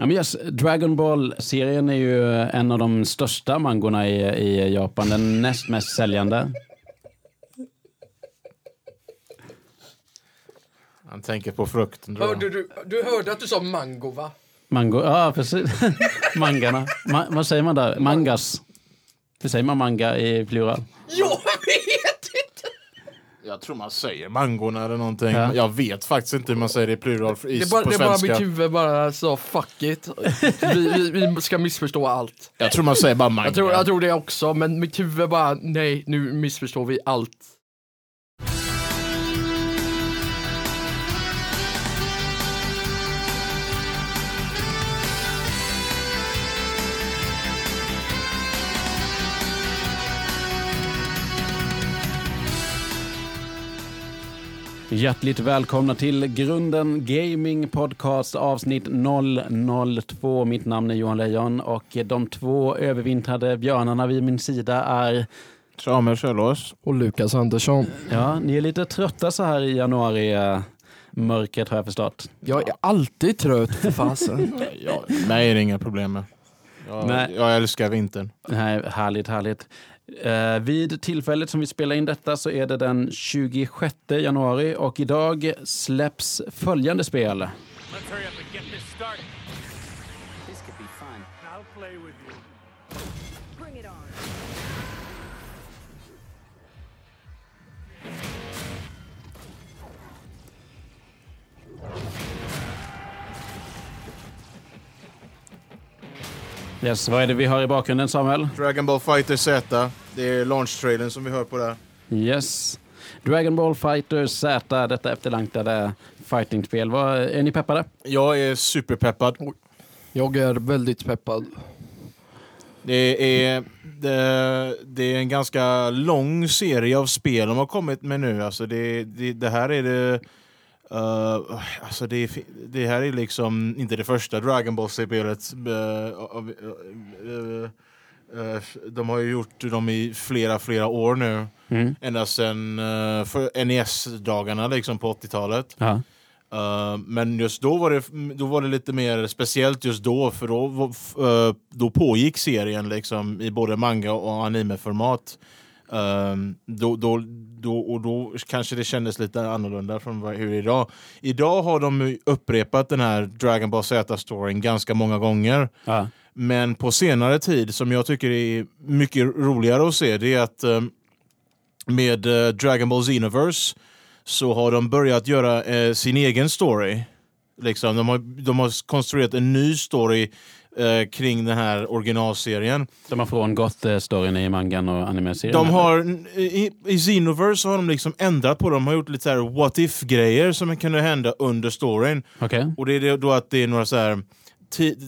Ja, men yes, Dragon Ball-serien är ju en av de största mangorna i, i Japan. Den näst mest säljande. Han tänker på frukten. tror jag. Hörde du, du hörde att du sa mango va? Mango, ja precis. Mangarna. Ma, vad säger man där? Mangas. Hur säger man manga i plural? Inte! Jag tror man säger mangorna eller någonting. Ja. Jag vet faktiskt inte hur man säger det i plural i, Det bara, på det är bara svenska. mitt huvud bara sa fuck it. Vi, vi, vi ska missförstå allt. Jag tror man säger bara manga. Jag tror, jag tror det också, men mitt huvud bara nej, nu missförstår vi allt. Hjärtligt välkomna till Grunden Gaming Podcast avsnitt 002. Mitt namn är Johan Lejon och de två övervintrade björnarna vid min sida är Samuel Kjellås. Och Lukas Andersson. Ja, ni är lite trötta så här i januari eh, mörkret har jag förstått. Jag är alltid trött för fasen. Mig är det inga problem med. Jag, Nej. jag älskar vintern. Nej, härligt, härligt. Eh, vid tillfället som vi spelar in detta så är det den 26 januari och idag släpps följande spel. Let's hurry up and get Yes, vad är det vi har i bakgrunden Samuel? Dragon Ball Fighter Z. Det är launch-trailern som vi hör på där. Yes. Dragon Ball Fighter Z, detta efterlängtade fightingspel. Vad- Är ni peppade? Jag är superpeppad. Jag är väldigt peppad. Det är, det, det är en ganska lång serie av spel de har kommit med nu. Alltså det, det, det här är det... Uh, alltså det, det här är liksom inte det första Dragon Ball-spelet. Uh, av- uh, uh, de har ju gjort dem i flera, flera år nu. Mm. Ända sedan NES-dagarna liksom på 80-talet. Ja. Men just då var, det, då var det lite mer speciellt just då för då, då pågick serien liksom i både manga och animeformat. Um, då, då, då, och då kanske det kändes lite annorlunda från hur det är idag. Idag har de upprepat den här Dragon Ball Z-storyn ganska många gånger. Ja. Men på senare tid, som jag tycker är mycket roligare att se, det är att um, med eh, Dragon Ball Xenoverse så har de börjat göra eh, sin egen story. Liksom, de, har, de har konstruerat en ny story eh, kring den här originalserien. De har frångått eh, storyn i mangan och anime-serien. De har, i, I Xenoverse har de liksom ändrat på det. De har gjort lite så här what if-grejer som kunde hända under storyn. Okej. Och det är då att det är några så här,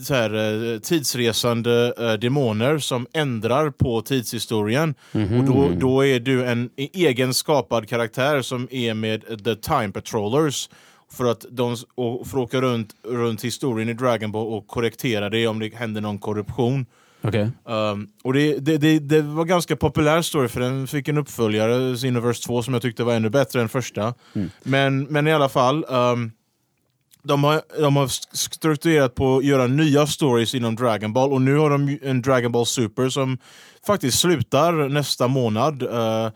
så här eh, tidsresande eh, demoner som ändrar på tidshistorien. Och då, då är du en e- egen skapad karaktär som är med The Time Patrollers. För att, de, och för att åka runt, runt historien i Dragon Ball och korrektera det om det händer någon korruption. Okej. Um, och det, det, det, det var ganska populär story för den fick en uppföljare, Xenoverse 2, som jag tyckte var ännu bättre än första. Men, men i alla fall, um, de har, de har strukturerat på att göra nya stories inom Dragon Ball och nu har de en Dragon Ball Super som faktiskt slutar nästa månad. Uh,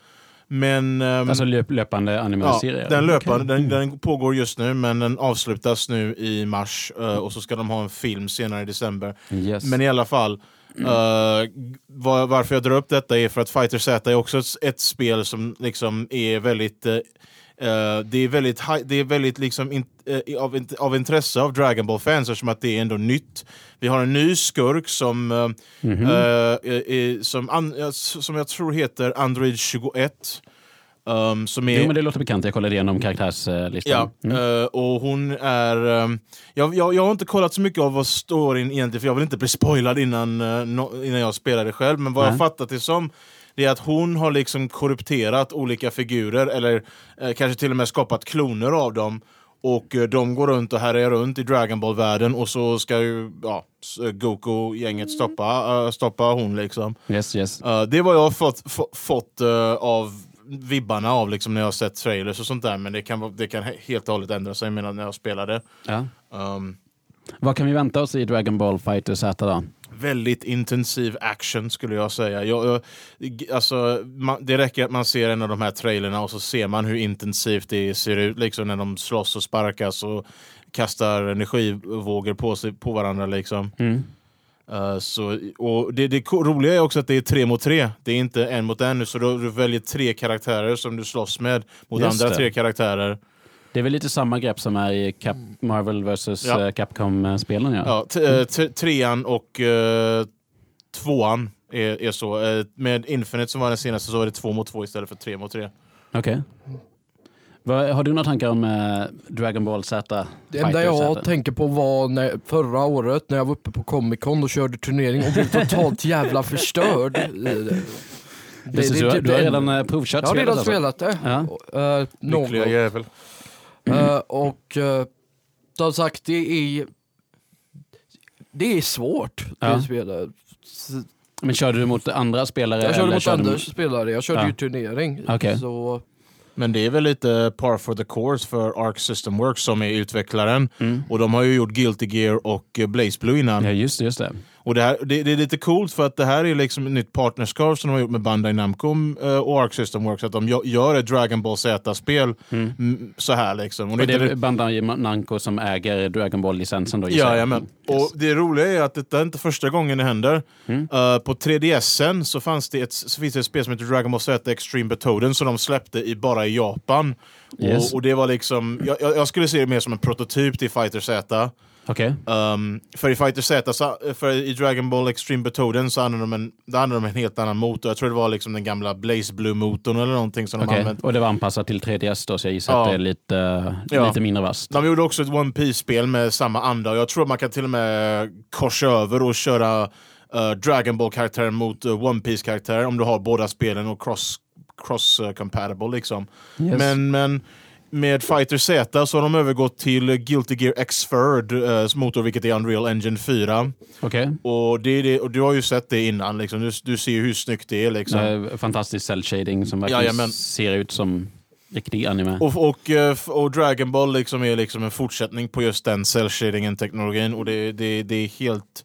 men... um, Alltså löp, löpande Ja, anime-serie? den löpande, den, den pågår just nu men den avslutas nu i mars eh, och så ska de ha en film senare i december. Yes. Men i alla fall, eh, var, varför jag drar upp detta är för att Fighter Z är också ett, ett spel som liksom är väldigt eh, eh, det är väldigt, det är väldigt liksom in, eh, av, int- av intresse av Dragon Ball-fans eftersom att det är ändå nytt. Vi har en ny skurk som, Mhm. eh, eh, som, an, eh, som jag tror heter Android 21. Um, som är, Jo, men det låter bekant. Jag kollade igenom karaktärslistan. Ja, Mm. och hon är... ehm, jag, jag, jag har inte kollat så mycket av vad storyn egentligen, för jag vill inte bli spoilad innan, no, innan jag spelade själv, men vad jag Nej. fattat det som, det är att hon har liksom korrupterat olika figurer, eller eh, kanske till och med skapat kloner av dem, och eh, de går runt och härjar runt i Dragon Ball-världen och så ska ju ja, s- Goku-gänget stoppa, eh, stoppa hon liksom. Yes, yes. Uh, det är vad jag har fått, få, fått eh, av vibbarna av liksom, när jag har sett trailers och sånt där. Men det kan, det kan he- helt och hållet ändra sig medan när jag spelade. Ja. Um, Vad kan vi vänta oss i Dragon Ball Fighter Z då? Väldigt intensiv action skulle jag säga. Jag, jag, alltså, man, det räcker att man ser en av de här trailerna och så ser man hur intensivt det ser ut liksom, när de slåss och sparkas och kastar energivågor på, sig, på varandra. Liksom. Mm. Uh, så, och det, det roliga är också att det är tre mot tre. Det är inte en mot en, så du, du väljer tre karaktärer som du slåss med mot Just andra det. tre karaktärer. Det är väl lite samma grepp som är i Cap Marvel vs Ja. eh, Capcom-spelen? Ja. Ja, t- eh, t- trean och eh, tvåan är, är så. Eh, med Infinite som var den senaste så var det två mot två istället för tre mot tre. Okej. Vad- Har du några tankar om eh, Dragon Ball Z? Det enda Fighter jag Z? tänker på var när, förra året när jag var uppe på Comic Con och körde turnering och blev totalt jävla förstörd. i det. Det- Just det, det- du, har- det- du har det- redan eh, provkört Jag har spelet redan alltså? spelat det. Ja. Eh, gång. jävel. Eh, och uh, som sagt, det är det är svårt Ja. det spelet. Men körde du mot andra spelare? Jag körde eller mot du- Anders spelare, jag körde Ja. ju turnering. Okej. Så Men det är väl lite par for the course för Arc System Works som är utvecklaren. Mm. Och de har ju gjort Guilty Gear och eh, Blaze Blue innan. Ja, just det. Just det. Och det, här, det, det är lite coolt för att det här är liksom ett nytt partnerskap som de har gjort med Bandai Namco eh, och Arc System Works. Att de gö- gör ett Dragon Ball Z-spel mm, så här liksom. Och Och det, det är Bandai Namco som äger Dragon Ball-licensen då jag. Jajamän. Och det roliga är att detta är inte första gången det händer. Mm. Eh, på 3DSen så, fanns det ett, så finns det ett spel som heter Dragon Ball Z Extreme Betoden som de släppte i, bara i Japan. Yes. Och, och det var liksom, jag, jag jag skulle se det mer som en prototyp till Fighter Z. Okej. Um, för i Fighter Z, så, för i Dragon Ball Extreme Betoden så använde de en, använde de en helt annan motor. Jag tror det var liksom den gamla Blaze Blue-motorn eller någonting som de Okej. använde. Och det var anpassat till 3DS då, så jag gissar Ja. att det är lite, Ja. lite mindre vasst. De gjorde också ett One Piece-spel med samma anda och jag tror man kan till och med korsa över och köra eh, Dragon Ball-karaktären mot uh, One Piece-karaktärer om du har båda spelen och cross, cross eh, liksom. Yes. Men, men med Fighter Z så har de övergått till Guilty Gear X-Third uh, motor, vilket är Unreal Engine 4. Okej. Och, det det, och du har ju sett det innan, liksom. du, du ser ju hur snyggt det är. Liksom. Eh, Fantastisk cell shading som verkligen Jajamän. ser ut som riktig anime. Och, och, eh, och Dragon Ball liksom är liksom en fortsättning på just den cell shadingen teknologin och det, det, det är helt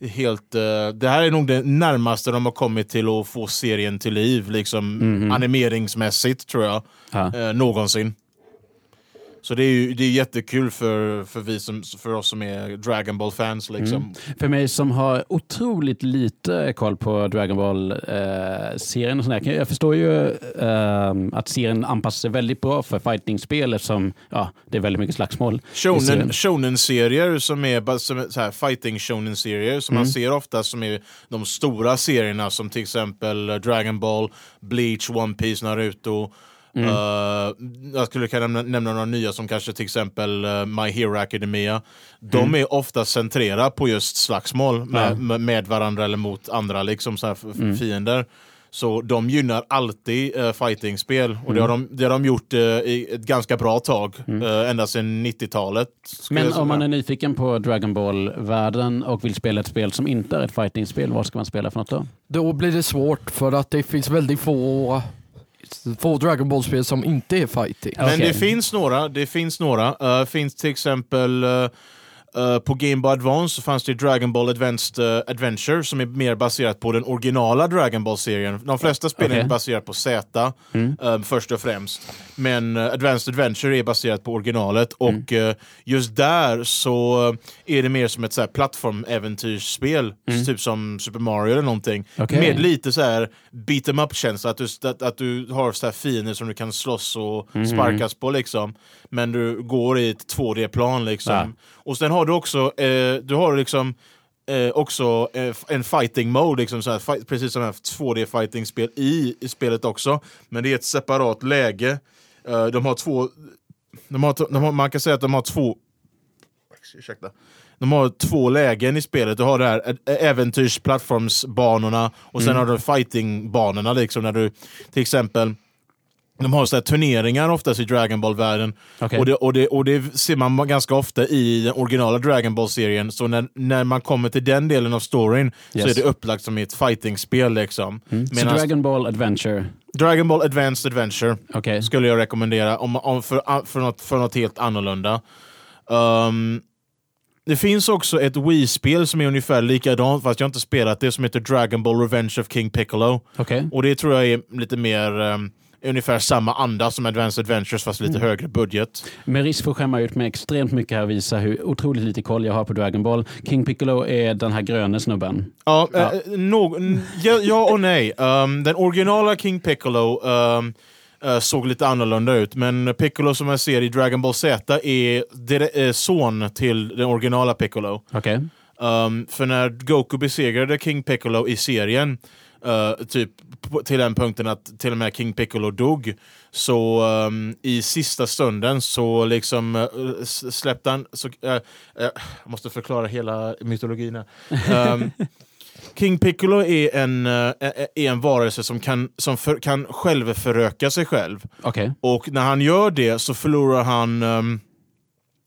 Helt, eh, det här är nog det närmaste de har kommit till att få serien till liv, liksom animeringsmässigt tror jag, Ja. eh, någonsin. Så det är ju det är jättekul för, för, vi som, för oss som är Dragon Ball-fans. Liksom. För mig som har otroligt lite koll på Dragon Ball-serien sådär. Jag jag förstår ju eh, att serien anpassar sig väldigt bra för fighting-spel eftersom ja, det är väldigt mycket slagsmål. serien. Shonen, shonen-serier som är, bara som är så här, fighting shonen-serier som Mm. man ser ofta som är de stora serierna som till exempel eh, Dragon Ball, Bleach, One Piece, Naruto. Mm. Eh, jag skulle kunna nämna, nämna några nya som kanske till exempel eh, My Hero Academia. De Mm. är ofta centrerade på just slagsmål med, Ja. med, med varandra eller mot andra liksom så Mm. fiender. Så de gynnar alltid uh, fightingspel och det, Mm. har de, det har de gjort eh, i ett ganska bra tag. eh, ända sedan 90-talet. skulle Men om man är nyfiken på Dragon Ball-världen och vill spela ett spel som inte är ett fighting-spel, vad ska man spela för något då? då blir det svårt för att det finns väldigt få, få Dragon Ball-spel som inte är fighting. Men Okej. det finns några. Det finns några. Uh, finns till exempel uh, uh, på Game Boy Advance så fanns det Dragon Ball Advanced uh, Adventure som är mer baserat på den originala Dragon Ball-serien. De flesta spelen Okej. är baserat på Z um, först och främst. Men uh, Advanced Adventure är baserat på originalet och uh, just där så är det mer som ett så här plattformäventyrsspel, typ som Super Mario eller någonting. Okej. Med lite så här beat em up-känsla, att du, att, att du har så här fiender som du kan slåss och sparkas på liksom. Men du går i ett 2D-plan liksom. Ja. Och sen har du också, eh, du har liksom eh, också eh, en fighting mode, liksom så här, fight, precis som ett 2D fighting-spel i, i spelet också. Men det är ett separat läge. Eh, de har två, de har, de har, man kan säga att de har två Ursäkta. De har två lägen i spelet. Du har det här ä- äventyrsplattformsbanorna och sen Mm. har du fightingbanorna. Liksom, när du till exempel de har så turneringar oftast i Dragon Ball-världen. Okej. Och, det, och, det, och det ser man ganska ofta i den originala Dragon Ball-serien. Så när, när man kommer till den delen av storyn så Yes. är det upplagt som ett fightingspel. Liksom. Så Medans Dragon... Dragon Ball Adventure, Ball Advanced Adventure okej. skulle jag rekommendera om, om för, för, något, för något helt annorlunda. Um, det finns också ett Wii-spel som är ungefär likadant, fast jag inte spelat det, som heter Dragon Ball Revenge of King Piccolo. Okej. Och det tror jag är lite mer um, ungefär samma anda som Advanced Adventures fast lite högre budget. Med risk för att skämma ut mig extremt mycket här och visa hur otroligt lite koll jag har på Dragon Ball. King Piccolo är den här gröna snubben. Ja, ja. no, ja, ja och nej. Um, den originala King Piccolo um, uh, såg lite annorlunda ut, men Piccolo som jag ser i Dragon Ball Z är dire- eh, son till den originala Piccolo. Okej. Um, för när Goku besegrade King Piccolo i serien, uh, typ till den punkten att till och med King Piccolo dog, så um, i sista stunden så liksom uh, släppte han... Så, uh, jag måste förklara hela mytologin här. Um, King Piccolo är en, är en varelse som kan, som för, kan självföröka sig själv. Okej. Och när han gör det så förlorar han um,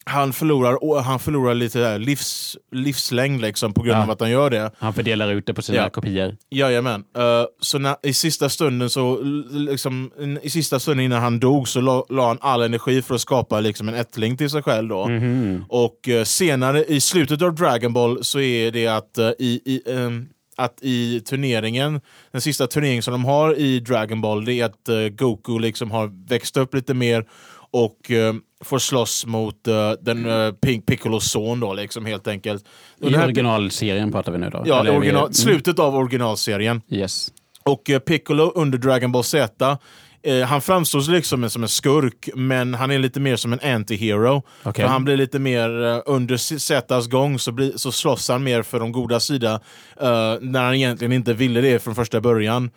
han förlorar, han förlorar lite där livs, livslängd liksom på grund Ja. av att han gör det. Han fördelar ut det på sina Ja. kopior. Jajamän. Uh, så när, i sista stunden så, liksom, i sista stunden innan han dog så la, la han all energi för att skapa liksom, en ättling till sig själv då. Mhm. Och eh, senare i slutet av Dragon Ball så är det att eh, i, i, ehm, att i turneringen, den sista turneringen som de har i Dragon Ball, det är att eh, Goku liksom har växt upp lite mer och eh, får slåss mot eh, den uh, Piccolos son då liksom helt enkelt. I här- originalserien pratar vi nu då? Ja, är vi- original, Mm. slutet av originalserien. Yes. Och eh, Piccolo under Dragon Ball Z, eh, han framstår liksom som en skurk, men han är lite mer som en anti-hero. För han blir lite mer, eh, under Zs gång så, blir, så slåss han mer för de goda sida, eh, när han egentligen inte ville det från första början.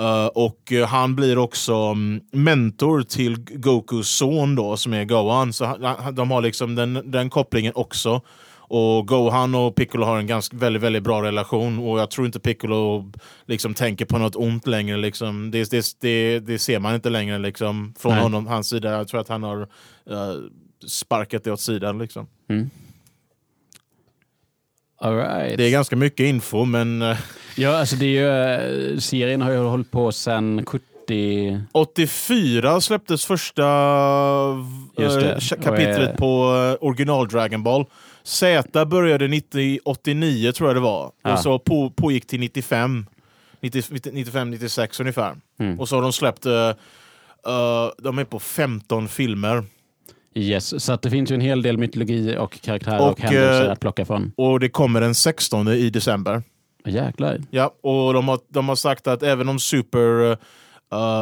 Eh, och eh, han blir också mm, mentor till Gokus son då, som är Gohan. Så han, de har liksom den, den kopplingen också. Och Gohan och Piccolo har en ganska väldigt, väldigt bra relation och jag tror inte Piccolo liksom tänker på något ont längre. Liksom. Det, det, det, det ser man inte längre liksom, från Nej. honom, hans sida. Jag tror att han har eh, sparkat det åt sidan. Liksom. All right. Det är ganska mycket info men eh, Ja, alltså det är ju, eh, serien har ju hållit på sedan 70... 84 släpptes första cha- kapitlet eh, på original Dragon Ball. Z började 90, 89 tror jag det var. Ja. Och så på, pågick till 95. 95-96 ungefär. Mm. Och så har de släppt, eh, de är på 15 filmer. Yes, så att det finns ju en hel del mytologi och karaktärer och, Och, händelser eh, att plocka från. Och det kommer den 16 i december. Jäklar. Ja, och de har, de har sagt att även om Super eh,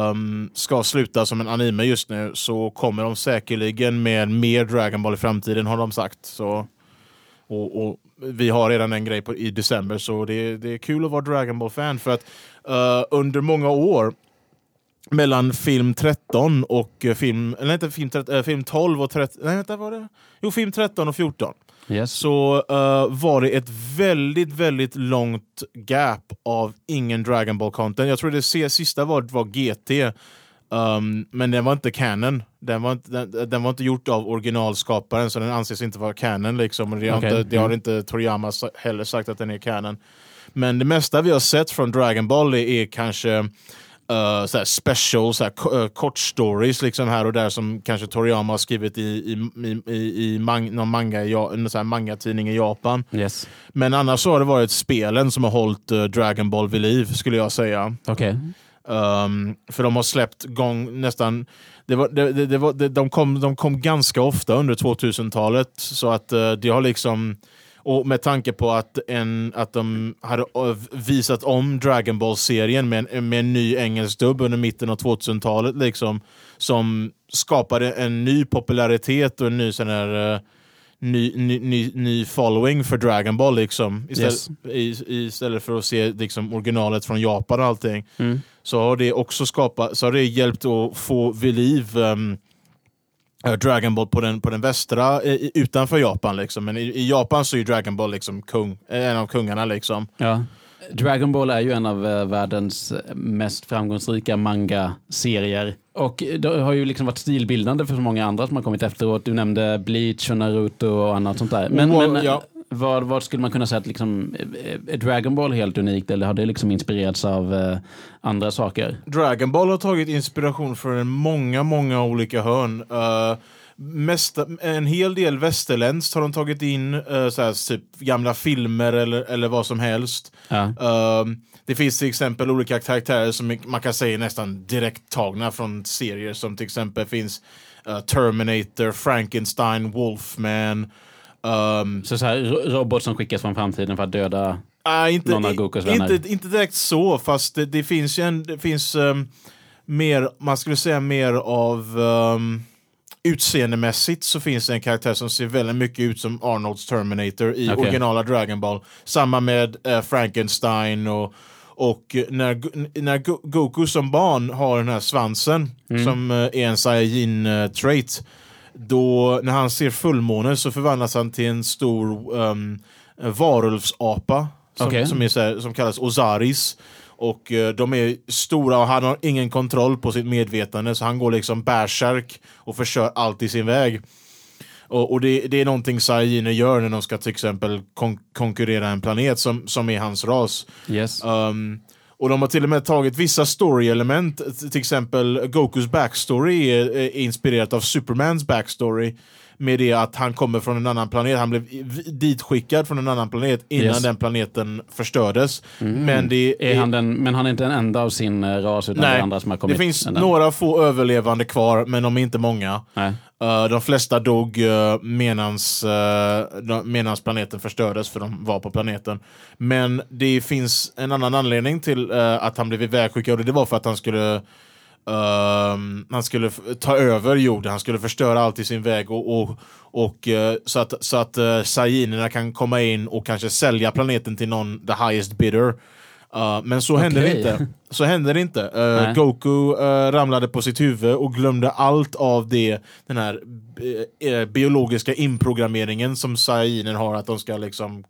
um, ska sluta som en anime just nu så kommer de säkerligen med mer Dragon Ball i framtiden har de sagt. Så, och, och vi har redan en grej på, i december så det, det är kul att vara Dragon Ball-fan för att eh, under många år mellan film 13 och eh, film, eller inte film, 13, eh, film 12 och 13, nej vänta var det? Jo, film 13 och 14 Yes. så eh, var det ett väldigt, väldigt långt gap av ingen Dragon Ball content. Jag tror det sista var, var GT, um, men den var inte canon. Den var inte, den, den var inte gjort av originalskaparen, så den anses inte vara canon. Liksom. Och det, har Okej, inte, det har mm. inte Toriyama heller sagt att den är canon. Men det mesta vi har sett från Dragon Ball är, är kanske uh, såhär special, såhär, ko- eh, kort stories liksom här och där som kanske Toriyama har skrivit i, i, i, i, mang, någon manga, Ja- en här manga-tidning i Japan. Yes. Men annars så har det varit spelen som har hållit eh, Dragon Ball vid liv skulle jag säga. Okej. Um, för de har släppt gång nästan... Det var, det, det, det var, det, de, kom, de kom ganska ofta under 2000-talet. Så att eh, det har liksom... Och med tanke på att, en, att de hade visat om Dragon Ball-serien med, med en ny engelsk dubb under mitten av 2000-talet liksom, som skapade en ny popularitet och en ny sån här... Ny, ny, ny, ny following för Dragon Ball liksom. Istället, Yes. i, istället för att se liksom, originalet från Japan och allting Mm. så har det också skapat, så har det hjälpt att få vid liv um, Dragon Ball på den, på den västra, i, utanför Japan. Liksom. Men i, i Japan så är Dragon Ball liksom kung, eh, en av kungarna. Liksom. Ja. Dragon Ball är ju en av eh, världens mest framgångsrika manga-serier. Och det har ju liksom varit stilbildande för så många andra som har kommit efteråt. Du nämnde Bleach och Naruto och annat sånt där. Men, Wow, men ja. Vad, vad skulle man kunna säga att liksom, är Dragon Ball helt unikt eller har det liksom inspirerats av eh, andra saker? Dragon Ball har tagit inspiration från många, många olika hörn. Uh, mesta, en hel del västerländskt har de tagit in, eh, så här, typ gamla filmer eller, eller vad som helst. Ja. Ehm, det finns till exempel olika karaktärer som man kan säga är nästan direkt tagna från serier som till exempel finns eh, Terminator, Frankenstein, Wolfman. Ehm, Så, så här, ro- robot som skickas från framtiden för att döda... Ah, inte, Någon av Gokus vänner. inte, inte direkt så, fast det, det finns ju en, det finns ehm, mer, man skulle säga mer av um, utseendemässigt så finns det en karaktär som ser väldigt mycket ut som Arnolds Terminator i Okej. originala Dragon Ball. Samma med eh, Frankenstein och och när, när Go- Goku som barn har den här svansen Mm. som eh, är en Saiyajin-trait då när han ser fullmånen så förvandlas han till en stor um, varulvsapa som, Okej. som, är här, som kallas Ozaris. Och eh, de är stora och han har ingen kontroll på sitt medvetande så han går liksom bärsärk och förstör allt i sin väg. Och, och det, det är någonting Saiyajiner gör när de ska till exempel kon konkurrera en planet som, som är hans ras. Yes. Um, och de har till och med tagit vissa story-element, till exempel Gokus backstory är, är inspirerat av Supermans backstory. Med det att han kommer från en annan planet, han blev ditskickad från en annan planet innan Yes. den planeten förstördes. Men det Är han den, men han är inte den enda av sin eh, ras, utan det är andra som har kommit. det finns några få överlevande kvar, men de är inte många. Nej. Uh, de flesta dog uh, medans, uh, medans planeten förstördes, för de var på planeten. Men det finns en annan anledning till uh, att han blev ivägskickad, och det var för att han skulle ehm, han skulle ta över jorden, han skulle förstöra allt i sin väg och, och, och eh, så att, så att uh, Saiyinerna kan komma in och kanske sälja planeten till någon, the highest bidder. Uh, men så hände det inte. Så hände det inte. Uh. Goku uh, ramlade på sitt huvud och glömde allt av det, den här eh, eh, biologiska inprogrammeringen som Saiyinen har, att de ska liksom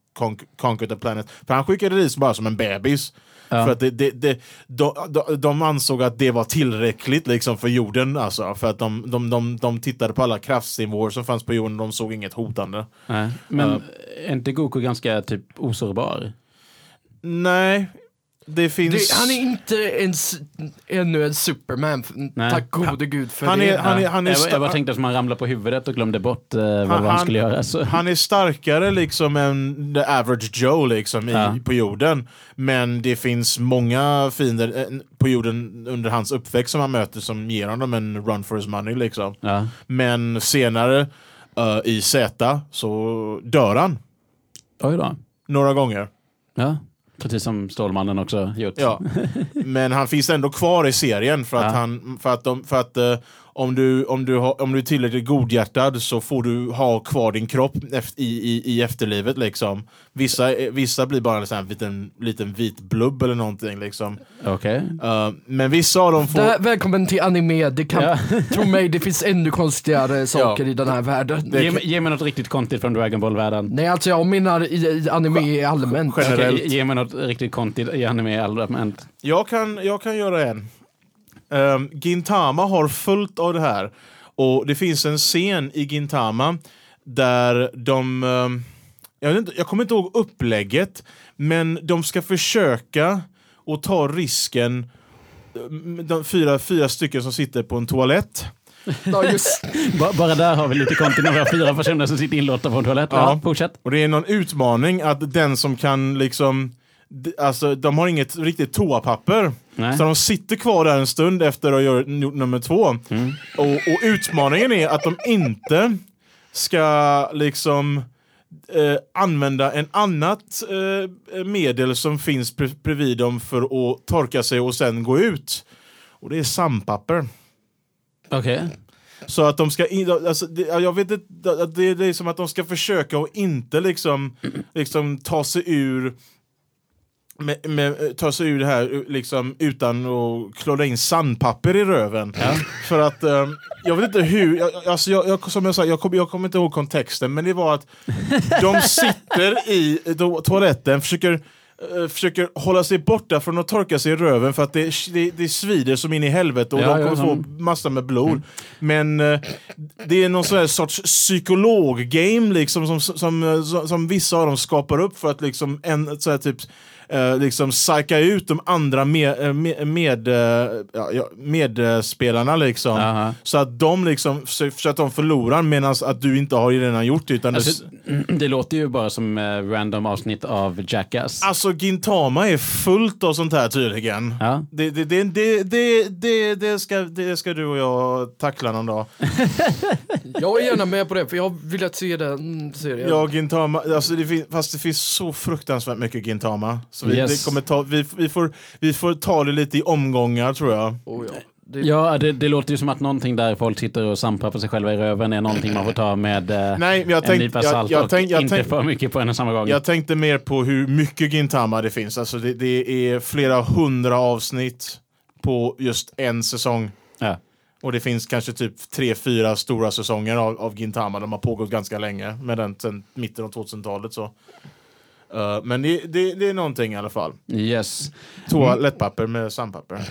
conquer the planet. För han skickade dit bara som en bebis. Ja. För att det, det, det, de, de, de ansåg att det var tillräckligt liksom för jorden. Alltså, för att de, de, de, de tittade på alla kraftsnivåer som fanns på jorden och de såg inget hotande. Nej. Men Ja. är inte Goku ganska typ osårbar? Nej, det finns... Det, han är inte ens ännu en superman, Nej. tack gode gud för Han det. är- han är- han är jag, jag bara tänkte som han ramlade på huvudet och glömde bort eh, vad han, han- skulle göra. Så. Han är starkare liksom än the average Joe liksom i, Ja. på jorden. Men det finns många fiender eh, på jorden under hans uppväxt som han möter som ger honom en run for his money liksom. Ja. Men senare eh, i Z så dör han Oj då. några gånger. Ja. Precis som Stålmannen också gjort. Ja. Men han finns ändå kvar i serien för att, Ja. han, för att, de, för att eh, om, du, om, du har, om du är tillräckligt godhjärtad så får du ha kvar din kropp i, i, i efterlivet. Liksom. Vissa, eh, vissa blir bara en sån här liten, liten vit blubb eller någonting. Liksom. Okej. Eh, men vissa av dem får... Här, välkommen till anime, det kan, Ja. tro mig det finns ännu konstigare saker i den här världen. Ge, kan- ge mig något riktigt konstigt från Dragon Ball-världen. Nej alltså jag menar i, i anime allmänt. Generellt. Okej, ge mig något riktigt konstigt i anime allmänt. Jag kan, jag kan göra en. Um, Gintama har fullt av det här. Och det finns en scen i Gintama där de... ehm, jag, vet inte, jag kommer inte ihåg upplägget, men de ska försöka och ta risken ehm, de fyra, fyra stycken som sitter på en toalett. Ja, Bara där har vi lite content har fyra personer som sitter inlåsta på en toalett. Ja. Ja. fortsätt. Och det är någon utmaning att den som kan liksom... Alltså, de har inget riktigt toapapper. Nej. Så de sitter kvar där en stund efter att ha gjort nummer två. Mm. Och, och utmaningen är att de inte ska liksom eh, använda en annat eh, medel som finns bredvid dem för att torka sig och sen gå ut. Och det är sandpapper. Okej. Så att de ska, in, alltså, det, jag vet inte, det, det är som att de ska försöka att inte liksom, liksom ta sig ur med, med, ta sig ur det här liksom, utan att klåda in sandpapper i röven. För att, eh, jag vet inte hur, jag, alltså, jag, jag, som jag sa, jag kommer kommer inte ihåg kontexten, men det var att de sitter i to toaletten, försöker eh, försöker hålla sig borta från att torka sig i röven för att det, det, det svider som in i helvete och Ja, de ja, kommer Mm. få massor med blod. Men eh, det är någon sån här sorts psykolog-game liksom som, som, som, som vissa av dem skapar upp för att liksom en, så här, typ eh, liksom psyka ut de andra med, eh, med, med, eh, medspelarna liksom. Aha. Så att de liksom, så, att de förlorar medan att du inte har redan gjort det. Utan Alltså, det, det låter ju bara som eh, random avsnitt av Jackass. Alltså Gintama är fullt av sånt här tydligen. Ja. Det, det, det, det, det, det, det, ska, det ska du och jag tackla någon dag. Jag är gärna med på det för jag vill att se den serien. Ja, Gintama, alltså det fast det finns så fruktansvärt mycket Gintama. Så vi, Yes. kommer ta, vi, vi, får, vi får ta det lite i omgångar tror jag. Oh, ja. Det, Ja, det, det låter ju som att någonting där folk sitter och sampar sig själva i röven är någonting man får ta med eh, Nej, jag en nypa jag- salt jag och tänk- jag inte tänk- för mycket på en och samma gång. Jag tänkte mer på hur mycket Gintama det finns. Alltså det, det är flera hundra avsnitt på just en säsong. Ja. Och det finns kanske typ tre, fyra stora säsonger av, av Gintama. De har pågått ganska länge, med den sen mitten av 2000-talet. Så. Uh, men det, det, det är någonting i alla fall. Yes. Toalettpapper med sandpapper.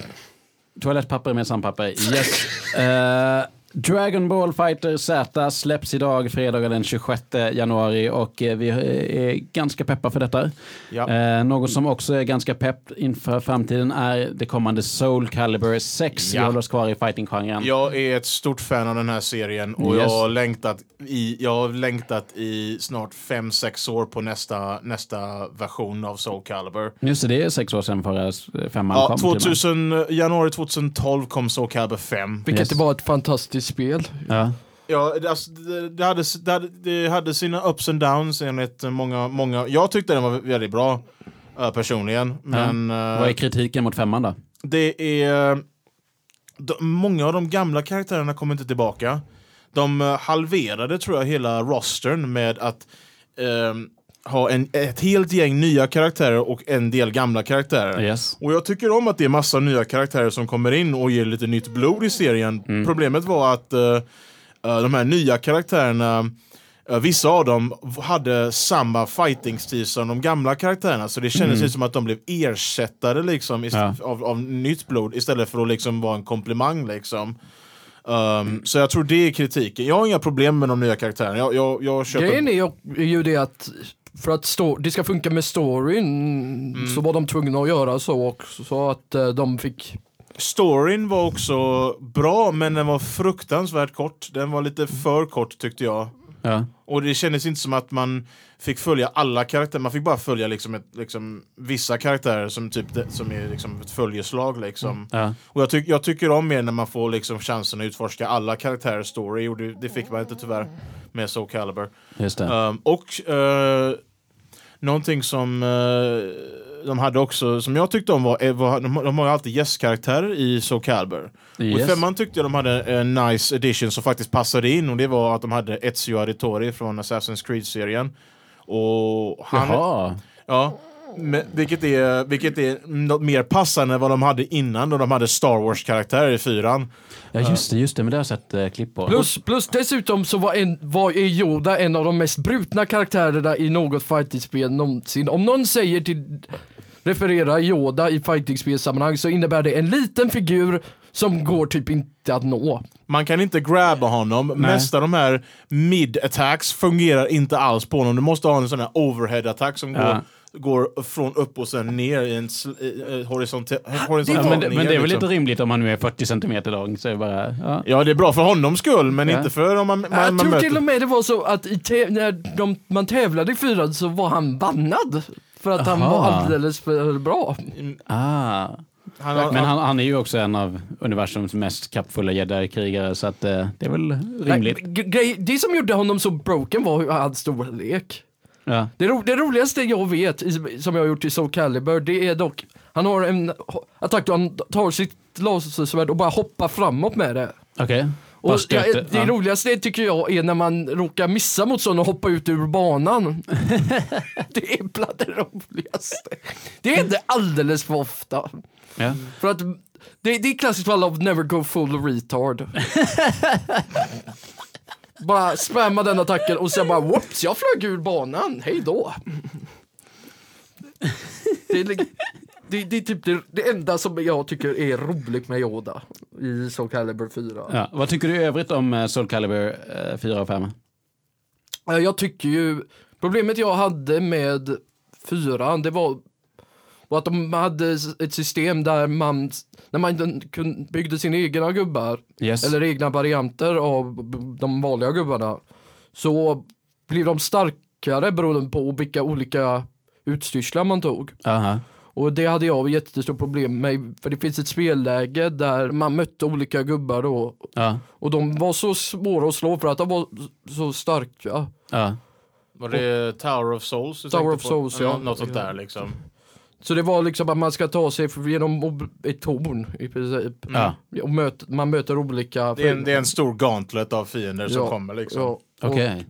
Toalettpapper med sandpapper. Yes. Eh, Dragon Ball Fighter Z släpps idag, fredagen den 26 januari och eh, vi är ganska peppa för detta. Ja. Eh, något som också är ganska pepp inför framtiden är det kommande Soul Calibur 6. Vi Ja. håller oss kvar i fighting-genren. Jag är ett stort fan av den här serien och Yes. jag, har längtat i, jag har längtat i snart 5-6 år på nästa, nästa version av Soul Calibur. Just det, det är sex år sedan förra femman Ja, kom. till och med. 2000, januari 2012 kom Soul Calibur 5. vilket Yes. det var ett fantastiskt spel. Ja. Ja, alltså, det, det, hade, det, hade, det hade sina ups and downs enligt många, många. Jag tyckte den var väldigt bra eh, personligen. Men eh, Vad är kritiken mot femman då? det är... De, många av de gamla karaktärerna kommer inte tillbaka. De eh, halverade tror jag hela rostern med att ehm, ha en, ett helt gäng nya karaktärer och en del gamla karaktärer. Yes. Och jag tycker om att det är massa nya karaktärer som kommer in och ger lite nytt blod i serien. Mm. Problemet var att eh, de här nya karaktärerna eh, Vissa av dem hade samma fighting-stil som de gamla karaktärerna så det kändes Mm. som att de blev ersättare liksom, Ja. av, av nytt blod istället för att liksom vara en komplimang. Liksom. Um, så jag tror det är kritiken. Jag har inga problem med de nya karaktärerna. Jag, jag, jag köper... Grejen är ju det att för att stå, det ska funka med storyn så var de tvungna att göra så också så att eh, de fick Storyn var också bra men den var fruktansvärt kort. Den var lite för kort tyckte jag. Ja. Och det kändes inte som att man fick följa alla karaktärer, man fick bara följa liksom, ett, liksom vissa karaktärer som, typ, som är liksom ett följeslag. Liksom. Ja. Och jag, tyck, jag tycker om mer när man får liksom chansen att utforska alla karaktärers story och det, det fick man inte tyvärr med Soul Calibur. Just det. Um, och uh, någonting som uh, de hade också, som jag tyckte om var, eh, var de, de har ju alltid gästkaraktärer i Soul Calibur. Och i Yes. femman tyckte jag de hade en nice edition som faktiskt passade in och det var att de hade Ezio Auditore från Assassin's Creed-serien. Och han, Jaha. Ja, men, vilket, är, vilket är något mer passande än vad de hade innan då de hade Star Wars-karaktärer i fyran. Ja just det, just det, men det har jag sett eh, klipp på. Plus, plus dessutom så var, en, var är Yoda en av de mest brutna karaktärerna i något fightingspel någonsin. Om någon säger till referera Yoda i fightingspelsammanhang så innebär det en liten figur som går typ inte att nå. Man kan inte grabba honom. Mesta av de här mid-attacks fungerar inte alls på honom. Du måste ha en sån här overhead-attack som Ja. går, går från upp och sen ner i en sl- eh, horisonte- Ja, horisontalt men, det, men det är väl liksom. lite rimligt om han nu är 40 centimeter lång. Så är det bara, ja. Ja, det är bra för honom skull, men Ja. inte för om man, man, jag man tror möter... till och med det var så att när de, man tävlade i fyran så var han bannad. För att han Aha. var alldeles för bra. ah. Han Men han, han är ju också en av universums mest kappfulla jedi-krigare så att, eh, det är väl rimligt. Nej, det som gjorde honom så broken var hans storlek. Ja. Det, ro, det roligaste jag vet, i, som jag har gjort i Soul Calibur, det är dock, han har en attack då han tar sitt lasersvärd och bara hoppar framåt med det. Okej. Och ja, stöter- det ja. roligaste tycker jag är när man råkar missa mot sådana och hoppa ut ur banan. det är bland det roligaste. Det inte alldeles för ofta. Ja. För att det, det är klassiskt fall av never go full retard. bara spamma den attacken och sen bara whoops, jag flög ur banan, hej då. Det är, det, det är typ det, det enda som jag tycker är roligt med Yoda i Soul Calibur 4. Ja. Vad tycker du i övrigt om eh, Soul Calibur eh, 4 och 5? Ja, Jag tycker ju, problemet jag hade med fyran, det var, var att de hade ett system där man, när man byggde sina egna gubbar, Yes. eller egna varianter av de vanliga gubbarna, så blev de starkare beroende på vilka olika utstyrslar man tog. Aha. Och det hade jag jättestort problem med, för det finns ett spelläge där man mötte olika gubbar då, Ja. och de var så svåra att slå för att de var så starka. Ja. Var det Tower of Souls? Tower of på? Souls, ja. Något sånt där liksom. Så det var liksom att man ska ta sig genom ett torn i princip. Ja. Och möt, man möter olika... Det är, en, det är en stor gauntlet av fiender som Ja, kommer liksom. Ja, Okej.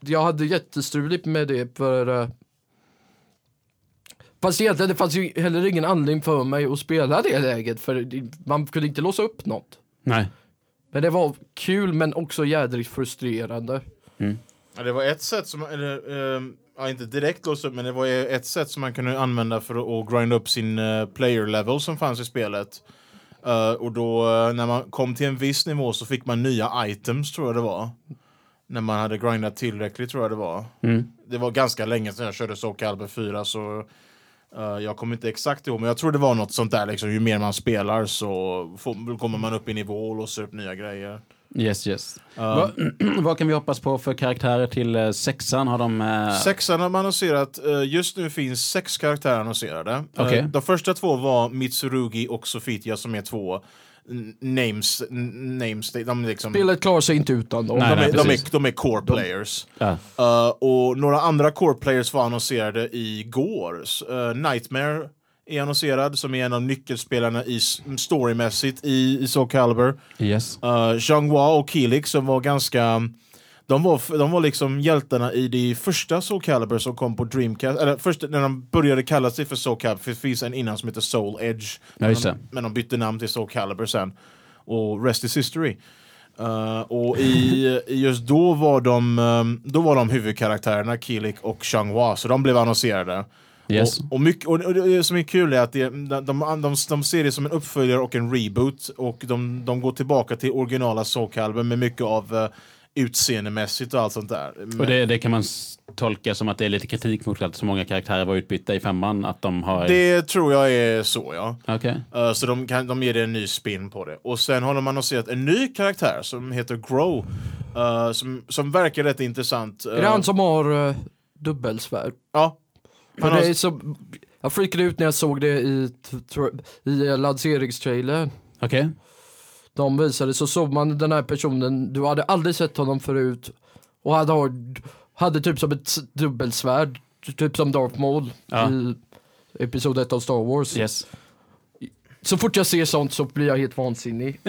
Jag hade jättestruligt med det för... eh, Fast egentligen det fanns ju heller ingen anledning för mig att spela det läget för det- man kunde inte låsa upp något. Nej. Men det var kul men också jädrigt frustrerande. Ja, det var ett sätt som, eller, ehm, ja, inte direkt låsa upp, men det var ett sätt som man kunde använda för att, grinda upp sin eh, player level som fanns i spelet. Eh, och då eh, när man kom till en viss nivå så fick man nya items tror jag det var. När man hade grindat tillräckligt tror jag det var. Mm. Det var ganska länge sedan jag körde Soul Calibur 4 så eh, jag kommer inte exakt ihåg men jag tror det var något sånt där liksom. Ju mer man spelar så får, kommer man upp i nivå och låser upp nya grejer. Yes, yes. Eh, Vad, vad kan vi hoppas på för karaktärer till eh, sexan? Har de... Eh... Sexan har man annonserat. eh, Just nu finns sex karaktärer annonserade. Okej. De första två var Mitsurugi och Sofitia som är två names, names de, är liksom, Spelet klarar sig inte utan dem. Nej, de, är, de, är, de är core players. Ja. Eh, och några andra core players var annonserade igår. Eh, Nightmare är annonserad som är en av nyckelspelarna i storymässigt i, i Soul Calibur. Yes. Uh, Zhanghua och Kilik som var ganska de var, de var liksom hjältarna i det första Soul Calibur som kom på Dreamcast, eller först när de började kalla sig för Soul Calibur, för det finns en innan som heter Soul Edge. Men, de, men de bytte namn till Soul Calibur sen. Och rest is history. Uh, och i, just då var de, um, då var de huvudkaraktärerna Kilik och Zhanghua, så de blev annonserade. Yes. Och, och, mycket, och, och det som är kul är att det, de, de, de, de ser det som en uppföljare och en reboot och de, de går tillbaka till originala Soul Calibur med mycket av uh, utseendemässigt och allt sånt där. Och det, det kan man tolka som att det är lite kritik mot att så många karaktärer var utbytta i femman. Att de har... det tror jag är så ja. Okej. Uh, så de, kan, de ger det en ny spin på det. Och sen har de annonserat en ny karaktär som heter Grow. uh, som, som verkar rätt intressant. Är det han som har uh, dubbelsvärd? Ja. Har, det är så, jag freakade ut när jag såg det i, i lanseringstrailern. Okej. De visade så såg man den här personen, du hade aldrig sett honom förut och hade, hade typ som ett dubbelsvärd, typ som Darth Maul Ja. i episod 1 av Star Wars. Yes. Så fort jag ser sånt så blir jag helt vansinnig.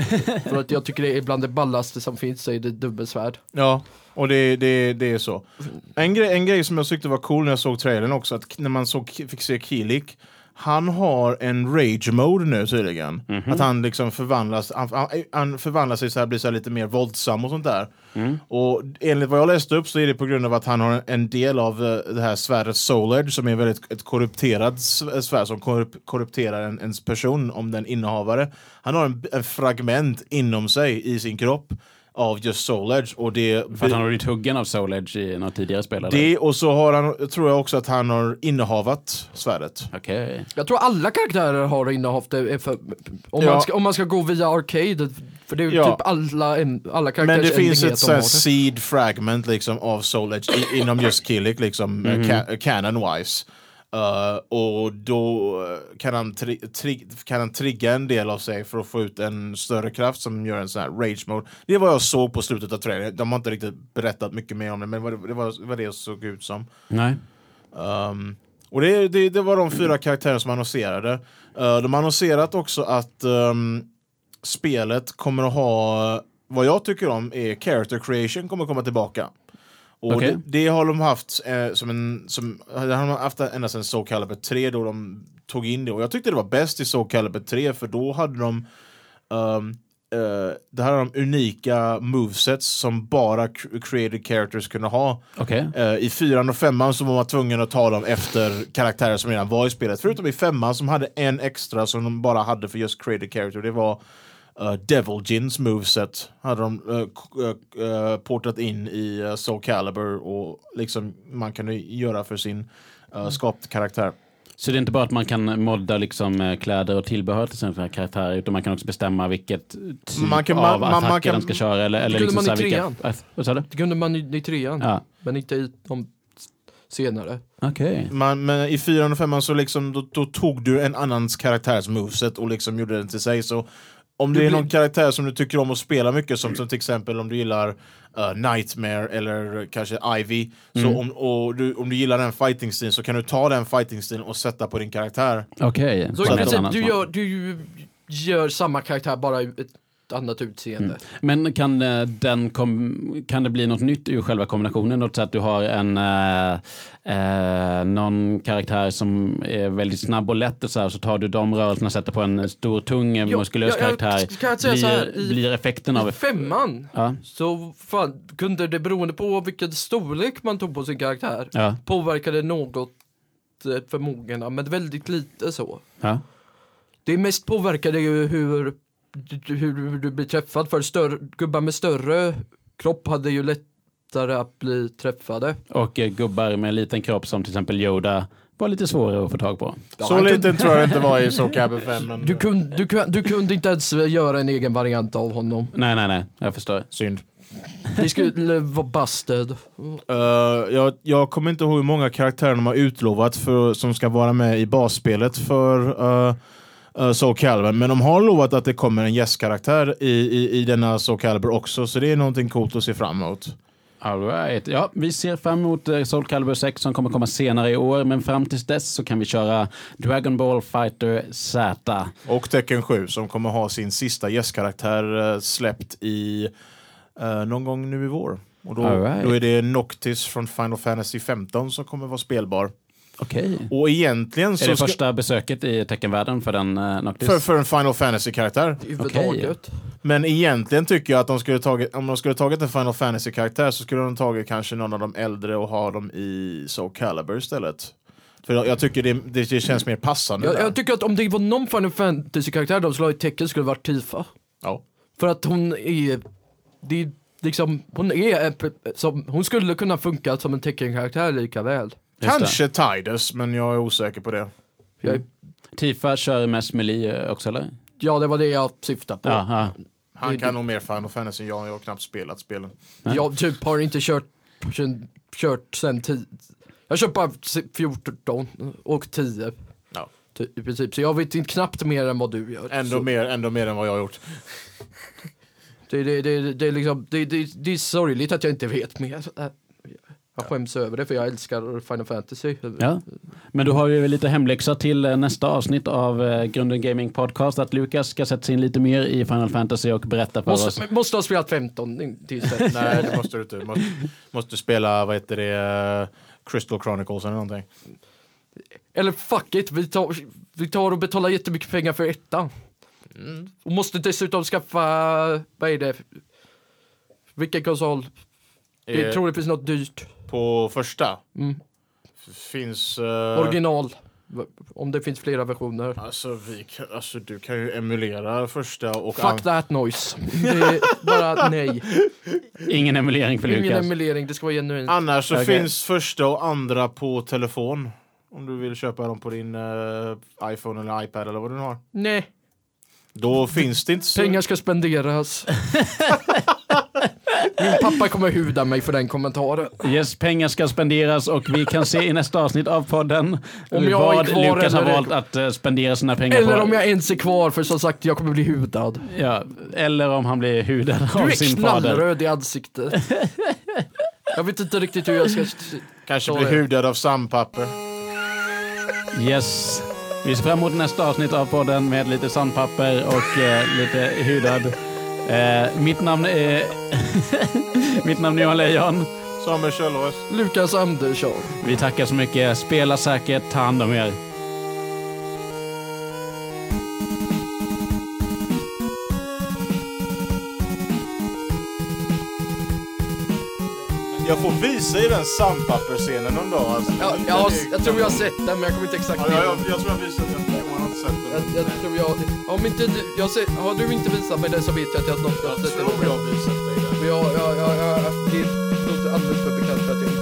För att jag tycker det är bland det ballaste som finns, så är det dubbelsvärd. Ja, och det, det, det är så. En grej, en grej som jag tyckte var cool när jag såg trailern också, att när man såg, fick se Kilik, han har en rage mode nu tydligen. Att han liksom förvandlas, han, han, förvandlar sig så här, blir så här lite mer våldsam och sånt där. Och enligt vad jag läste upp så är det på grund av att han har en del av eh, det här svärdet Soul Edge som är väldigt ett korrupterat sv- svärd som korrup, korrupterar en, ens person om den innehavare. Han har en, en fragment inom sig i sin kropp av just Soul Edge och det För att han har blivit huggen av Soul Edge i något tidigare spel? eller? det och så har han, tror jag också att han har innehavat svärdet. Okej. Jag tror alla karaktärer har innehaft det, för, om, Ja. man ska, om man ska gå via Arcade, för det är ju Ja. typ alla, alla karaktärer Men det finns ett sånt seed fragment liksom av Soul Edge i, inom just Killik liksom Mhm. ca- canon-wise. Uh, och då eh, kan han, kan han trigga en del av sig för att få ut en större kraft som gör en sån här rage mode. Det är vad jag såg på slutet av trailern. De har inte riktigt berättat mycket mer om det, men det var det, var, det såg ut som. Nej. Um, och det, det, det var de fyra karaktärerna som annonserade. Uh, de har annonserat också att um, spelet kommer att ha, vad jag tycker om är character creation kommer att komma tillbaka. Och Okej. det, det har de haft eh, som en, som, det har de haft ända sedan Soul Calibur 3 då de tog in det. Och jag tyckte det var bäst i Soul Calibur 3 för då hade de um, eh, det här är de unika movesets som bara cr- created characters kunde ha. Okej. Eh, I fyran och femman så var man tvungen att ta dem efter karaktärer som redan var i spelet. Förutom i femman som hade en extra som de bara hade för just created character. Det var uh, Devil Gins moveset. Hade de uh, portat in i uh, Soul Calibur och liksom man kunde göra för sin uh, skapt karaktär. Så det är inte bara att man kan modda liksom kläder och tillbehör till sina karaktärer, utan man kan också bestämma vilket typ Man kan- av man- attacker man kan- den ska köra. Eller, eller kunde liksom man i här vilka- trean. Äh, Vad sa du? Det kunde man i, i trean, Ja, men inte i de senare. okej. Man, men i fyran och femman så liksom, då, då tog du en annans karaktärs moveset och liksom gjorde den till sig. Så om det Du är blir- någon karaktär som du tycker om att spela mycket, som, som till exempel om du gillar uh, Nightmare eller kanske Ivy, så om, och du, om du gillar den fighting-stilen så kan du ta den fighting-stilen och sätta på din karaktär. Okej. Så Som i princip, du gör, du gör samma karaktär bara i ett annat utseende. Men kan, eh, den kom, kan det bli något nytt ur själva kombinationen? Något så att du har en, eh, eh, någon karaktär som är väldigt snabb och lätt och så här, så tar du de rörelserna och sätter på en stor, tung, eh, muskulös jag karaktär. kan säga så här, blir, i- blir effekten av... I femman Ja, så fan, kunde det beroende på vilken storlek man tog på sin karaktär ja, påverkade något förmågorna, men väldigt lite så. ja. Det mest påverkade ju hur, hur du blir träffad, för större, gubbar med större kropp hade ju lättare att bli träffade. Och eh, gubbar med liten kropp som till exempel Yoda var lite svårare att få tag på. så liten tror jag inte var i Soul Calibur 5. Men, Du kunde, du, du kunde inte ens göra en egen variant av honom. Nej, nej, nej, jag förstår. Synd. Det skulle vara busted. Uh, jag, jag kommer inte ihåg hur många karaktärer de har utlovat för, som ska vara med i basspelet för uh, uh, Soul Calibur. Men de har lovat att det kommer en gästkaraktär i, i, i denna Soul Calibur också. Så det är någonting coolt att se fram emot. All right. Ja, vi ser fram emot eh, Soul Calibur 6 som kommer komma senare i år, men fram tills dess så kan vi köra Dragon Ball Fighter Z. Och Tekken 7 som kommer ha sin sista gästkaraktär uh, släppt i uh, någon gång nu i vår. Och då, right. då är det Noctis från Final Fantasy 15 som kommer vara spelbar. Okej. Och egentligen Är så det ska, första besöket i teckenvärlden för den uh, Noctis? för, för en Final Fantasy-karaktär. Överhuvudtaget. Men egentligen tycker jag att de skulle tagit, om de skulle tagit en Final Fantasy-karaktär så skulle de tagit kanske någon av de äldre och ha dem i Soul Calibur istället. För jag, jag tycker det, det, det känns mer passande Jag, jag tycker att om det var någon Final Fantasy-karaktär de skulle ha i tecken skulle det varit Tifa. ja. För att hon är, det är liksom, hon är, som, hon skulle kunna funka som en tecken-karaktär lika väl. Kanske Tidus, men jag är osäker på det. Jag, det. Tifa kör mest melee eh, också eller? ja, det var det jag syftade på. Ja, ja. Han Det- kan nog mer Final Fantasy än jag, jag har knappt spelat spelen. Jag typ har inte kört, kört sen 10. Jag har kört bara 14 och 10. Ja. I princip, så jag vet inte knappt mer än vad du gör. Ändå, så, mer, ändå mer än vad jag har gjort. det, det, det, det, är liksom, det, det, det är sorgligt att jag inte vet mer. Jag skäms över det för jag älskar Final Fantasy. Ja. Men du har ju lite hemläxa till eh, nästa avsnitt av eh, Grunden Gaming Podcast, att Lukas ska sätta sig in lite mer i Final Fantasy och berätta för oss. Måste, måste ha spelat 15 tills dess. Nej, det måste du inte. Måste, måste spela, vad heter det, eh, Crystal Chronicles eller någonting. Eller fuck it, vi tar, vi tar och betalar jättemycket pengar för ettan. Och måste dessutom skaffa, vad är det? Vilken konsol? Det finns något dyrt. På första Mm. finns... eh, Original. Om det finns flera versioner. Alltså, vi kan, alltså du kan ju emulera första och... Fuck that noise. Det är bara nej. Ingen emulering för Ingen Lukas. emulering, det ska vara genuint. Annars så Okej. finns första och andra på telefon. Om du vill köpa dem på din eh, iPhone eller iPad eller vad du nu har. Nej, Då finns det inte så... pengar ska spenderas. Min pappa kommer huda mig för den kommentaren. Yes, pengar ska spenderas och vi kan se i nästa avsnitt av podden Om jag är vad Lukas har eller- valt att eh, spendera sina pengar Eller på. om jag ens är kvar, för som sagt, jag kommer bli hudad. ja, eller om han blir hudad Du av är sin fader. knallröd i ansiktet. Jag vet inte riktigt hur jag ska... Kanske blir är hudad av sandpapper. Yes. Vi ser fram emot nästa avsnitt av podden med lite sandpapper och eh, lite hudad. Eh, mitt namn är... mitt namn är Johan Lejon. Samuel Kjöllås. Lukas Andersson. Vi tackar så mycket. Spela säkert, ta hand om er. Jag får visa i den sandpappersscenen någon dag. Alltså. Ja, jag, har, jag tror jag har sett den, men jag kommer inte exakt ihåg. Ja, jag, jag, jag tror jag har den. Sett den. Jag, jag tror jag, om inte du, jag ser, har du inte visat mig den så vet jag att jag har nått Jag tror jag har visat dig den. Men jag, jag, jag, jag, det låter alldeles för bekant för att jag inte